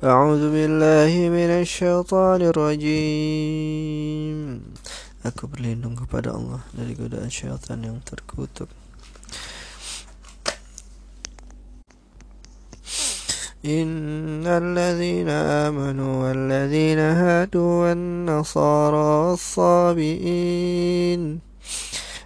أعوذ بالله من الشيطان الرجيم. Aku berlindung kepada Allah dari godaan syaitan yang terkutuk. إن الذين آمنوا والذين هادوا والنصارى والصابئين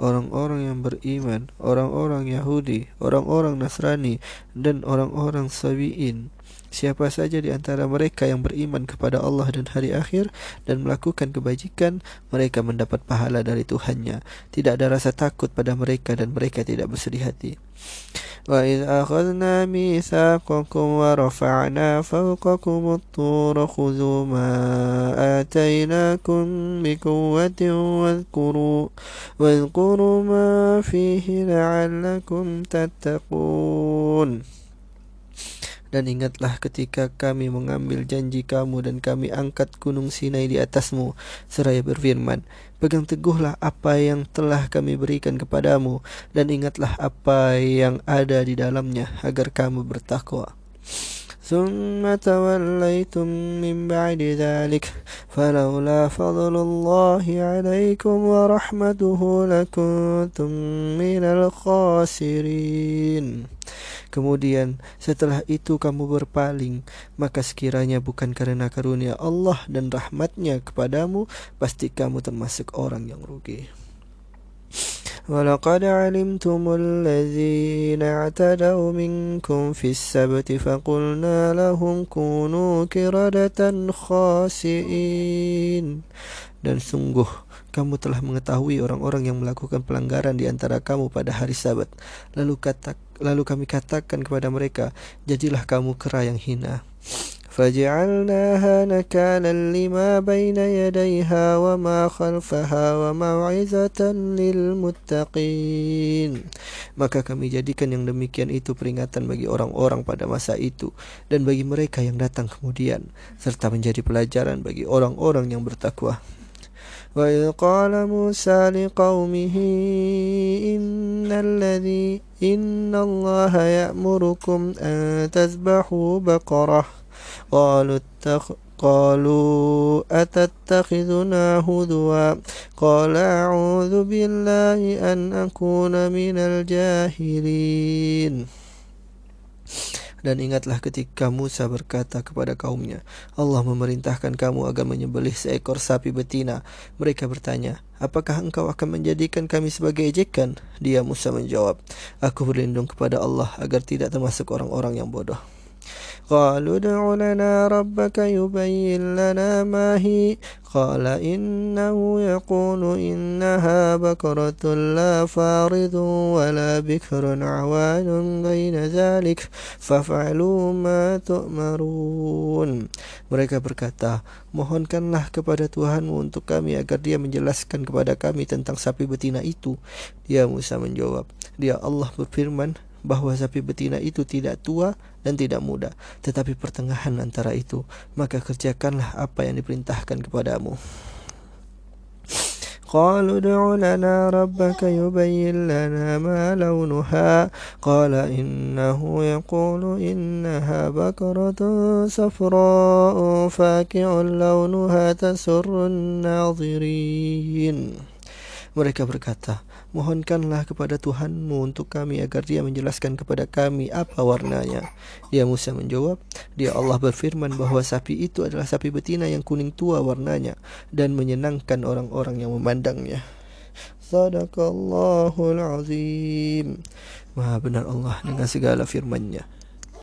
orang-orang yang beriman, orang-orang Yahudi, orang-orang Nasrani, dan orang-orang Sabi'in Siapa saja di antara mereka yang beriman kepada Allah dan hari akhir dan melakukan kebajikan, mereka mendapat pahala dari Tuhannya. Tidak ada rasa takut pada mereka dan mereka tidak bersedih hati. وإذ أخذنا ميثاقكم ورفعنا فوقكم الطور خذوا ما آتيناكم بقوة واذكروا, واذكروا ما فيه لعلكم تتقون Dan ingatlah ketika kami mengambil janji kamu dan kami angkat gunung Sinai di atasmu seraya berfirman, pegang teguhlah apa yang telah kami berikan kepadamu dan ingatlah apa yang ada di dalamnya agar kamu bertakwa. ثم توليتم من بعد ذلك فلولا فضل الله عليكم ورحمته لكنتم من الخاسرين Kemudian setelah itu kamu berpaling Maka sekiranya bukan karena karunia Allah dan rahmatnya kepadamu Pasti kamu termasuk orang yang rugi ولقد علمتم الذين اعتدوا منكم في السبت فقلنا لهم كونوا كردة خاسئين dan sungguh kamu telah mengetahui orang-orang yang melakukan pelanggaran di antara kamu pada hari Sabat. Lalu kata lalu kami katakan kepada mereka, jadilah kamu kera yang hina. فجعلناها نكالا لما بين يديها وما خلفها وموعظة للمتقين maka kami jadikan yang demikian itu peringatan bagi orang-orang pada masa itu dan bagi mereka yang datang kemudian serta menjadi pelajaran bagi orang-orang yang bertakwa وإذ قال موسى لقومه إن الذي إن الله يأمركم أن تذبحوا بقرة قالوا اتخ قالوا أتتخذنا هدوا قال أعوذ بالله أن أكون من الجاهلين Dan ingatlah ketika Musa berkata kepada kaumnya, Allah memerintahkan kamu agar menyembelih seekor sapi betina. Mereka bertanya, apakah engkau akan menjadikan kami sebagai ejekan? Dia Musa menjawab, aku berlindung kepada Allah agar tidak termasuk orang-orang yang bodoh. قالوا ادع لنا ربك يبين لنا ما هي قال إنه يقول إنها بكرة لا فارض ولا بكر عوان بين ذلك فافعلوا ما تؤمرون Mereka berkata, mohonkanlah kepada Tuhanmu untuk kami agar dia menjelaskan kepada kami tentang sapi betina itu. Dia Musa menjawab, dia Allah berfirman, bahwa sapi betina itu tidak tua dan tidak muda, tetapi pertengahan antara itu, maka kerjakanlah apa yang diperintahkan kepadamu. قالوا ادع لنا ربك يبين لنا ما لونها قال إنه يقول إنها بكرة صفراء فاكع لونها تسر الناظرين mereka berkata, mohonkanlah kepada Tuhanmu untuk kami agar dia menjelaskan kepada kami apa warnanya. Dia Musa menjawab, dia Allah berfirman bahwa sapi itu adalah sapi betina yang kuning tua warnanya dan menyenangkan orang-orang yang memandangnya. Sadaqallahul azim. Maha benar Allah dengan segala firman-Nya.